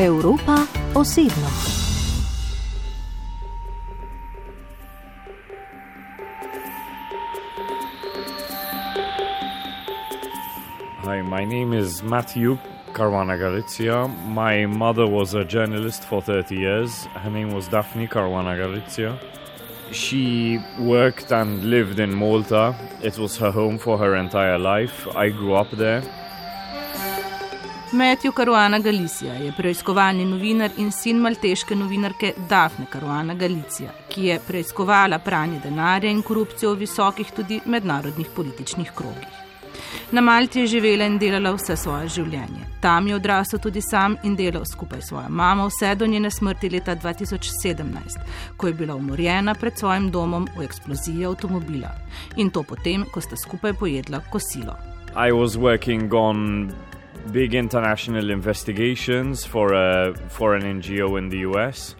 Evropa osebno. Hi, my name is Matthew Caruana Galizia. My mother was a journalist for 30 years. Her name was Daphne Caruana Galizia. She worked and lived in Malta. It was her home for her entire life. I grew up there. Matthew Caruana Galicija je preiskovalni novinar in sin malteške novinarke Dafne Caruana Galicija, ki je preiskovala pranje denarja in korupcijo v visokih tudi mednarodnih političnih krogih. Na Malti je živela in delala vse svoje življenje. Tam je odrasel tudi sam in delal skupaj s svojo mamo vse do njene smrti leta 2017, ko je bila umorjena pred svojim domom v eksploziji avtomobila. In to potem, ko sta skupaj pojedla kosilo. I was working on big international investigations for, a, for an NGO in the US.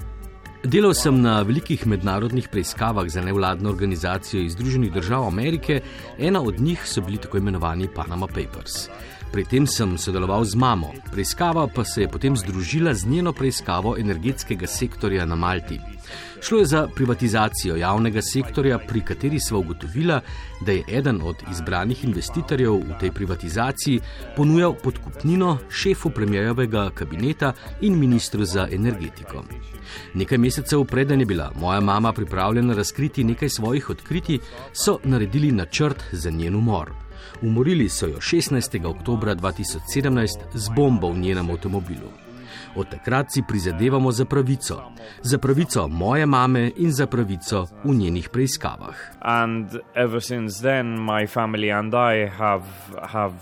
Delal sem na velikih mednarodnih preiskavah za nevladno organizacijo iz Združenih držav Amerike, ena od njih so bili tako imenovani Panama Papers. Pri tem sem sodeloval z mamo, preiskava pa se je potem združila z njeno preiskavo energetskega sektorja na Malti. Šlo je za privatizacijo javnega sektorja, pri kateri smo ugotovili, da je eden od izbranih investitorjev v tej privatizaciji ponujal podkupnino šefu premijevega kabineta in ministru za energetiko. Nekaj mesecev preden je bila moja mama pripravljena razkriti nekaj svojih odkritij, so naredili načrt za njen umor. Umorili so jo 16. oktober 2017 z bombo v njenem avtomobilu. Od takrat si prizadevamo za pravico, za pravico moje mame in za pravico v njenih preiskavah. And ever since then, my family and I have, have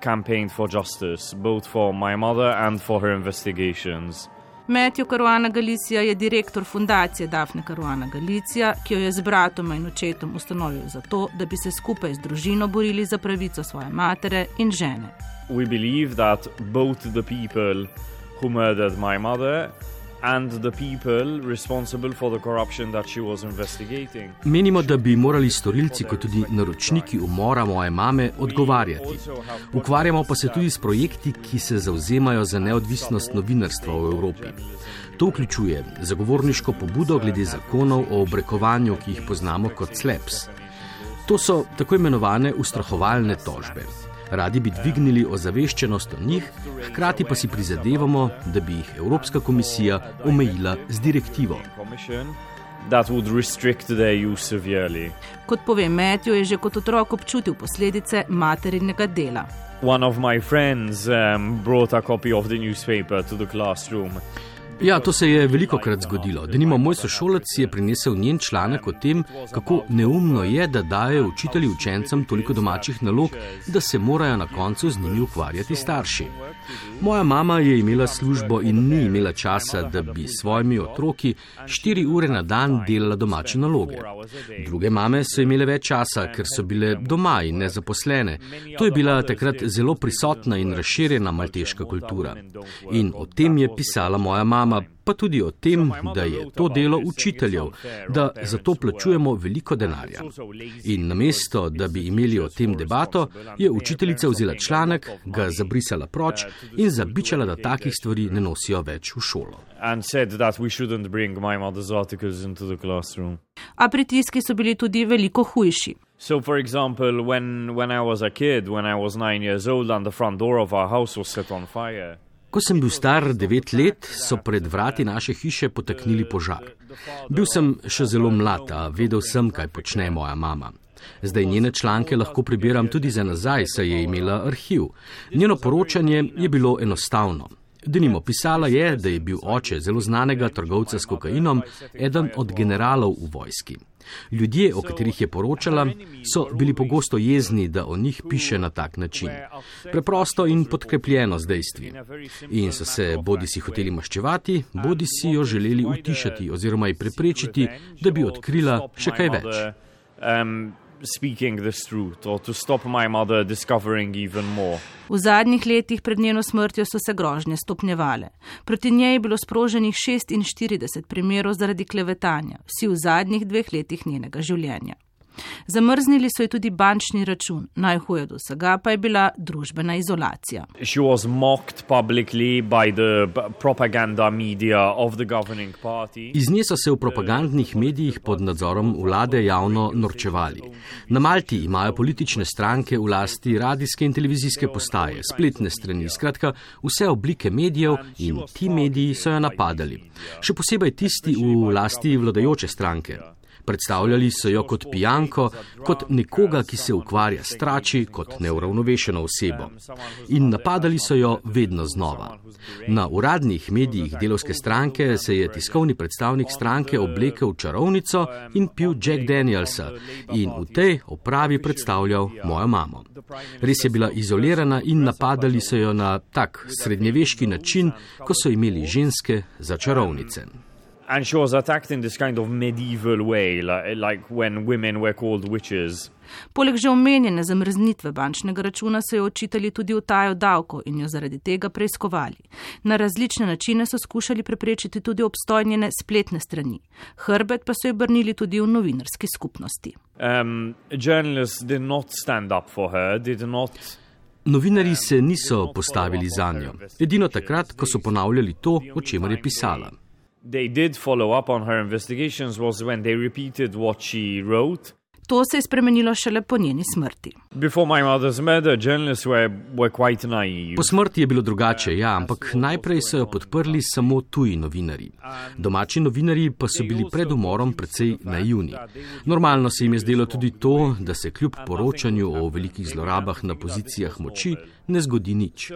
campaigned for justice, both for my mother and for her investigations. Matthew Caruana Galicija je direktor fundacije Dafne Caruana Galicija, ki jo je z bratom in očetom ustanovil zato, da bi se skupaj z družino borili za pravico svoje matere in žene. We believe that both the people who murdered my mother and the people responsible for the corruption that she was investigating. Menimo, da bi morali storilci, kot tudi naročniki umora moje mame, odgovarjati. Ukvarjamo pa se tudi s projekti, ki se zauzemajo za neodvisnost novinarstva v Evropi. To vključuje zagovorniško pobudo glede zakonov o obrekovanju, ki jih poznamo kot SLEPS. To so tako imenovane ustrahovalne tožbe. Radi bi dvignili ozaveščenost o njih, hkrati pa si prizadevamo, da bi jih Evropska komisija omejila z direktivo. Kot pove Matthew, je že kot otrok občutil posledice materinega dela. One of my friends um, brought a copy of the newspaper to the classroom. Ja, to se je veliko krat zgodilo. Denimo, moj sošolec je prinesel njen članek o tem, kako neumno je, da dajo učitelji učencem toliko domačih nalog, da se morajo na koncu z njimi ukvarjati starši. Moja mama je imela službo in ni imela časa, da bi s svojimi otroki štiri ure na dan delala domače naloge. Druge mame so imele več časa, ker so bile doma in nezaposlene. To je bila takrat zelo prisotna in razširjena malteška kultura. In o tem je pisala moja mama pa tudi o tem, da je to delo učiteljev, da za to plačujemo veliko denarja. In namesto, da bi imeli o tem debato, je učiteljica vzela članek, ga zabrisala proč in zabičala, da takih stvari ne nosijo več v šolo. A pritiski so bili tudi veliko hujši. So, for example, when, when I was a kid, when I was nine years old, and the front door of our house was set on fire. Ko sem bil star devet let, so pred vrati naše hiše poteknili požar. Bil sem še zelo mlad, a vedel sem, kaj počne moja mama. Zdaj njene članke lahko prebiram tudi za nazaj, saj je imela arhiv. Njeno poročanje je bilo enostavno. Denimo pisala je, da je bil oče zelo znanega trgovca s kokainom eden od generalov v vojski. Ljudje, o katerih je poročala, so bili pogosto jezni, da o njih piše na tak način. Preprosto in podkrepljeno z dejstvi. In so se bodi si hoteli maščevati, bodi si jo želeli utišati oziroma ji preprečiti, da bi odkrila še kaj več. Um, speaking this truth or to stop my mother discovering even more. V zadnjih letih pred njeno smrtjo so se grožnje stopnjevale. Proti njej je bilo sproženih 46 primerov zaradi klevetanja, vsi v zadnjih dveh letih njenega življenja. Zamrznili so ji tudi bančni račun, najhuje do vsega pa je bila družbena izolacija. Iz nje so se v propagandnih medijih pod nadzorom vlade javno norčevali. Na Malti imajo politične stranke v lasti radijske in televizijske postaje, spletne strani, skratka vse oblike medijev in ti mediji so jo napadali. Še posebej tisti v lasti vladajoče stranke. Predstavljali so jo kot pijanko, kot nekoga, ki se ukvarja s trači, kot neuravnovešeno osebo. In napadali so jo vedno znova. Na uradnih medijih delovske stranke se je tiskovni predstavnik stranke oblekel v čarovnico in pil Jack Danielsa in v tej opravi predstavljal mojo mamo. Res je bila izolirana in napadali so jo na tak srednjeveški način, ko so imeli ženske za čarovnice. And she was attacked in this kind of medieval way, like, like when women were called witches. Poleg že omenjene zamrznitve bančnega računa so jo očitali tudi utajo davko in jo zaradi tega preiskovali. Na različne načine so skušali preprečiti tudi obstojnjene spletne strani. Hrbet pa so jo obrnili tudi v novinarski skupnosti. Um, Novinari se niso postavili za njo. Edino takrat, ko so ponavljali to, o čemer je pisala. They did follow up on her investigations was when they repeated what she wrote. To se je spremenilo šele po njeni smrti. Po smrti je bilo drugače, ja, ampak najprej so jo podprli samo tuji novinari. Domači novinari pa so bili pred umorom precej naivni. Normalno se jim je zdelo tudi to, da se kljub poročanju o velikih zlorabah na pozicijah moči ne zgodi nič.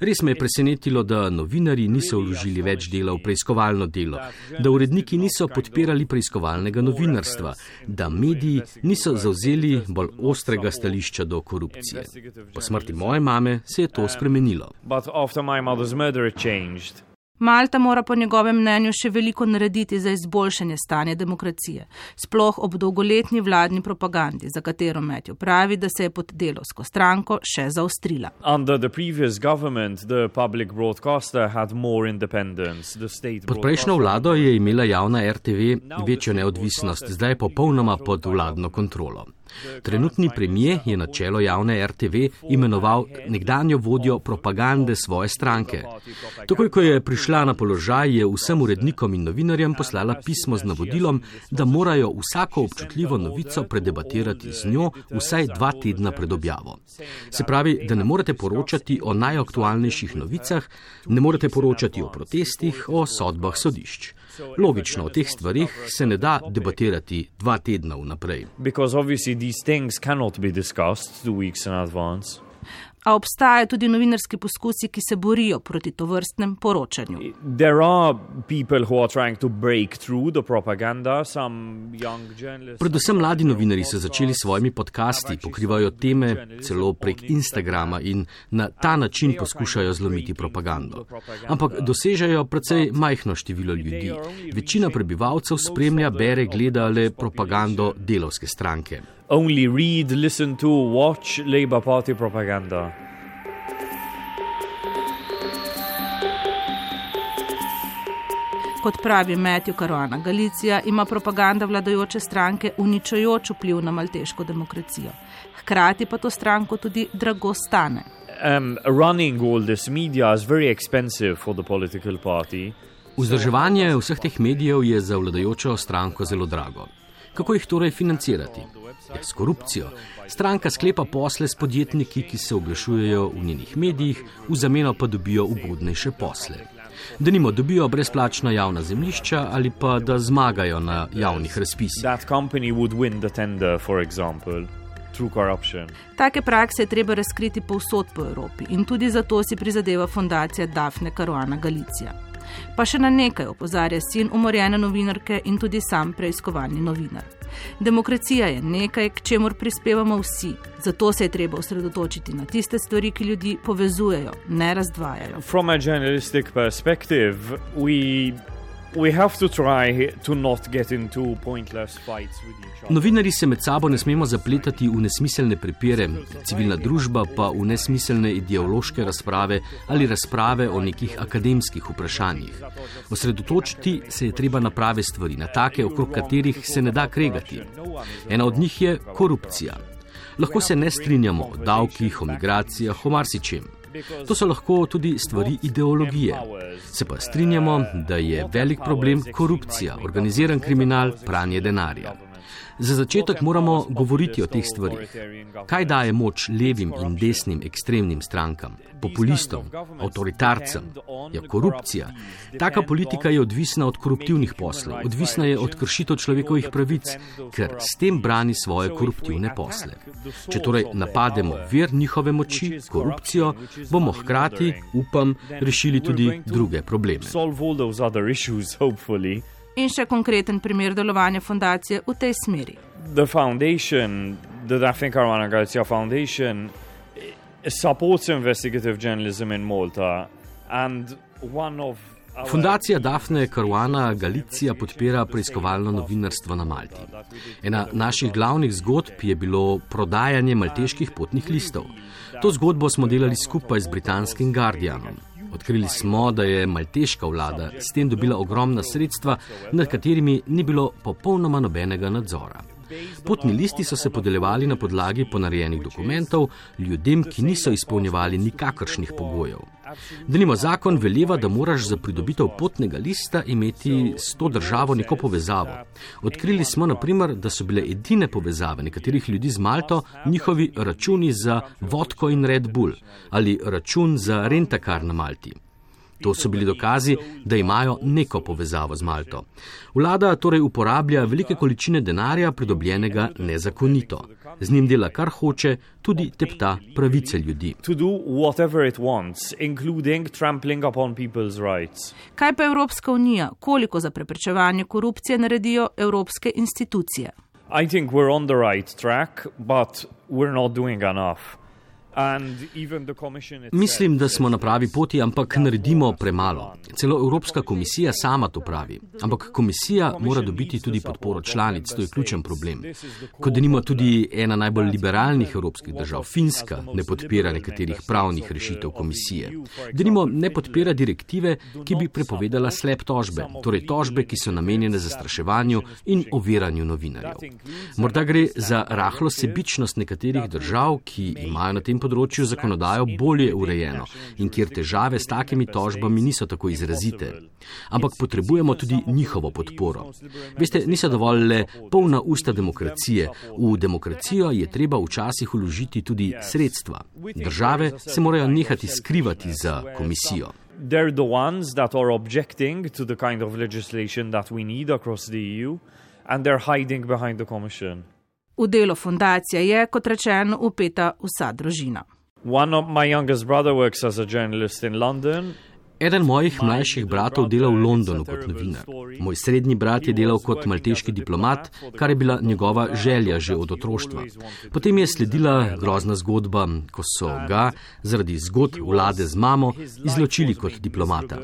Res me je presenetilo, da novinari niso vložili več dela v preiskovalno delo, da uredniki niso podpirali preiskovalnega novinarstva, da mediji niso zauzeli bolj ostrega stališča do korupcije. Po smrti moje mame se je to spremenilo. Malta mora po njegovem mnenju še veliko narediti za izboljšanje stanja demokracije, sploh ob dolgoletni vladni propagandi, za katero Metjo pravi, da se je pod delovsko stranko še zaostrila. Pod prejšnjo vlado je imela javna RTV večjo neodvisnost, zdaj je popolnoma pod vladno kontrolo. Trenutni premije je na čelo javne RTV imenoval nekdanjo vodjo propagande svoje stranke. Takoj, ko je prišla na položaj, je vsem urednikom in novinarjem poslala pismo z navodilom, da morajo vsako občutljivo novico predebatirati z njo vsaj dva tedna pred objavo. Se pravi, da ne morete poročati o najaktualnejših novicah, ne morete poročati o protestih, o sodbah sodišč. Logično, o teh stvarih se ne da debatirati dva tedna vnaprej. A obstajajo tudi novinarski poskusi, ki se borijo proti to vrstnem poročanju. Predvsem mladi novinari so začeli s svojimi podcasti, pokrivajo teme celo prek Instagrama in na ta način poskušajo zlomiti propagando. Ampak dosežejo precej majhno število ljudi. Večina prebivalcev spremlja, bere, gleda le propagando delovske stranke only read, listen to, watch Labour Party propaganda. Kot pravi Matthew Caruana Galicija, ima propaganda vladajoče stranke uničujoč vpliv na malteško demokracijo. Hkrati pa to stranko tudi drago stane. Um, Vzdrževanje vseh teh medijev je za vladajočo stranko zelo drago. Kako jih torej financirati? Ja, s korupcijo. Stranka sklepa posle s podjetniki, ki se oglašujejo v njenih medijih, v zameno pa dobijo ugodnejše posle. Da nimo dobijo brezplačna javna zemljišča ali pa da zmagajo na javnih razpisih. Take prakse je treba razkriti povsod po Evropi in tudi zato si prizadeva fundacija Dafne Caruana Galicija. Pa še na nekaj opozarja sin umorjene novinarke in tudi sam preiskovalni novinar. Demokracija je nekaj, k čemur prispevamo vsi, zato se je treba osredotočiti na tiste stvari, ki ljudi povezujejo, ne razdvajajo. We have to try to not get into pointless fights with each other. Novinari se med sabo ne smemo zapletati v nesmiselne prepire, civilna družba pa v nesmiselne ideološke razprave ali razprave o nekih akademskih vprašanjih. Osredotočiti se je treba na prave stvari, na take, okrog katerih se ne da kregati. Ena od njih je korupcija. Lahko se ne strinjamo o davkih, o migracijah, o marsičem. To so lahko tudi stvari ideologije. Se pa strinjamo, da je velik problem korupcija, organiziran kriminal, pranje denarja. Za začetek moramo govoriti o teh stvarih. Kaj daje moč levim in desnim ekstremnim strankam, populistom, avtoritarcem? Ja, korupcija. Taka politika je odvisna od koruptivnih poslov, odvisna je od kršitev človekovih pravic, ker s tem brani svoje koruptivne posle. Če torej napademo vir njihove moči, korupcijo, bomo hkrati, upam, rešili tudi druge probleme. In še konkreten primer delovanja fundacije v tej smeri. The foundation, the Daphne Caruana Galizia Foundation, eh, supports investigative journalism in Malta, and one of our- Fundacija Dafne Caruana Galicija podpira preiskovalno novinarstvo na Malti. Ena naših glavnih zgodb je bilo prodajanje malteških potnih listov. To zgodbo smo delali skupaj z britanskim Guardianom. Odkrili smo, da je malteška vlada s tem dobila ogromna sredstva, nad katerimi ni bilo popolnoma nobenega nadzora. Potni listi so se podeljevali na podlagi ponarejenih dokumentov ljudem, ki niso izpolnjevali nikakršnih pogojev. Denimo zakon veleva, da moraš za pridobitev potnega lista imeti s to državo neko povezavo. Odkrili smo, naprimer, da so bile edine povezave nekaterih ljudi z Malto njihovi računi za vodko in Red Bull ali račun za rentakar na Malti. To so bili dokazi, da imajo neko povezavo z Malto. Vlada torej uporablja velike količine denarja, pridobljenega nezakonito. Z njim dela kar hoče, tudi tepta pravice ljudi. Kaj pa Evropska unija, koliko za preprečevanje korupcije naredijo evropske institucije? I think we're on the right track, but we're not doing enough. Mislim, da smo na pravi poti, ampak naredimo premalo. Celo Evropska komisija sama to pravi. Ampak komisija mora dobiti tudi podporo članic, to je ključen problem. Kot denimo tudi ena najbolj liberalnih evropskih držav, Finska, ne podpira nekaterih pravnih rešitev komisije. Denimo ne podpira direktive, ki bi prepovedala slep tožbe, torej tožbe, ki so namenjene zastraševanju in oviranju novinarjev. Morda gre za rahlo sebičnost nekaterih držav, ki imajo na tem področju zakonodajo bolje urejeno in kjer težave s takimi tožbami niso tako izrazite. Ampak potrebujemo tudi njihovo podporo. Veste, niso dovolj le polna usta demokracije. V demokracijo je treba včasih uložiti tudi sredstva. Države se morajo nehati skrivati za komisijo. they're the ones that are objecting to the kind of legislation that we need across the EU, and they're hiding behind the Commission. V delo fundacije je, kot rečeno, upeta vsa družina. One of my youngest brother works as a journalist in London. Eden mojih mlajših bratov dela v Londonu kot novinar. Moj srednji brat je delal kot malteški diplomat, kar je bila njegova želja že od otroštva. Potem je sledila grozna zgodba, ko so ga zaradi zgodb vlade z mamo izločili kot diplomata.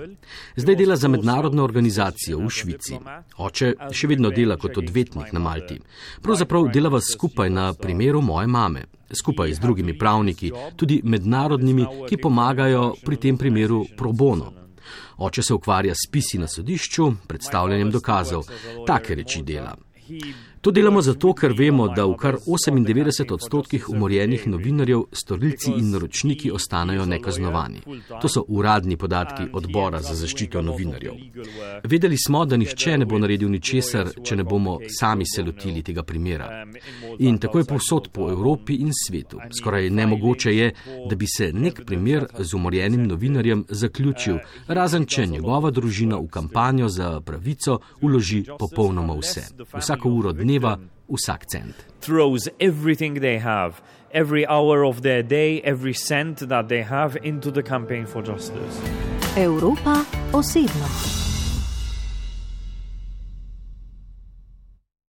Zdaj dela za mednarodno organizacijo v Švici. Oče še vedno dela kot odvetnik na Malti. Pravzaprav delava skupaj na primeru moje mame skupaj z drugimi pravniki, tudi mednarodnimi, ki pomagajo pri tem primeru pro bono. Oče se ukvarja s pisi na sodišču, predstavljanjem dokazov, take reči dela. To delamo zato, ker vemo, da v kar 98 odstotkih umorjenih novinarjev storilci in naročniki ostanejo nekaznovani. To so uradni podatki odbora za zaščito novinarjev. Vedeli smo, da nihče ne bo naredil ničesar, če ne bomo sami se lotili tega primera. In tako je povsod po Evropi in svetu. Skoraj nemogoče je, da bi se nek primer z umorjenim novinarjem zaključil, razen če njegova družina v kampanjo za pravico uloži popolnoma vse. Vsako uro dneva, vsak cent. throws everything they have, every hour of their day, every cent that they have into the campaign for justice. Evropa osebno.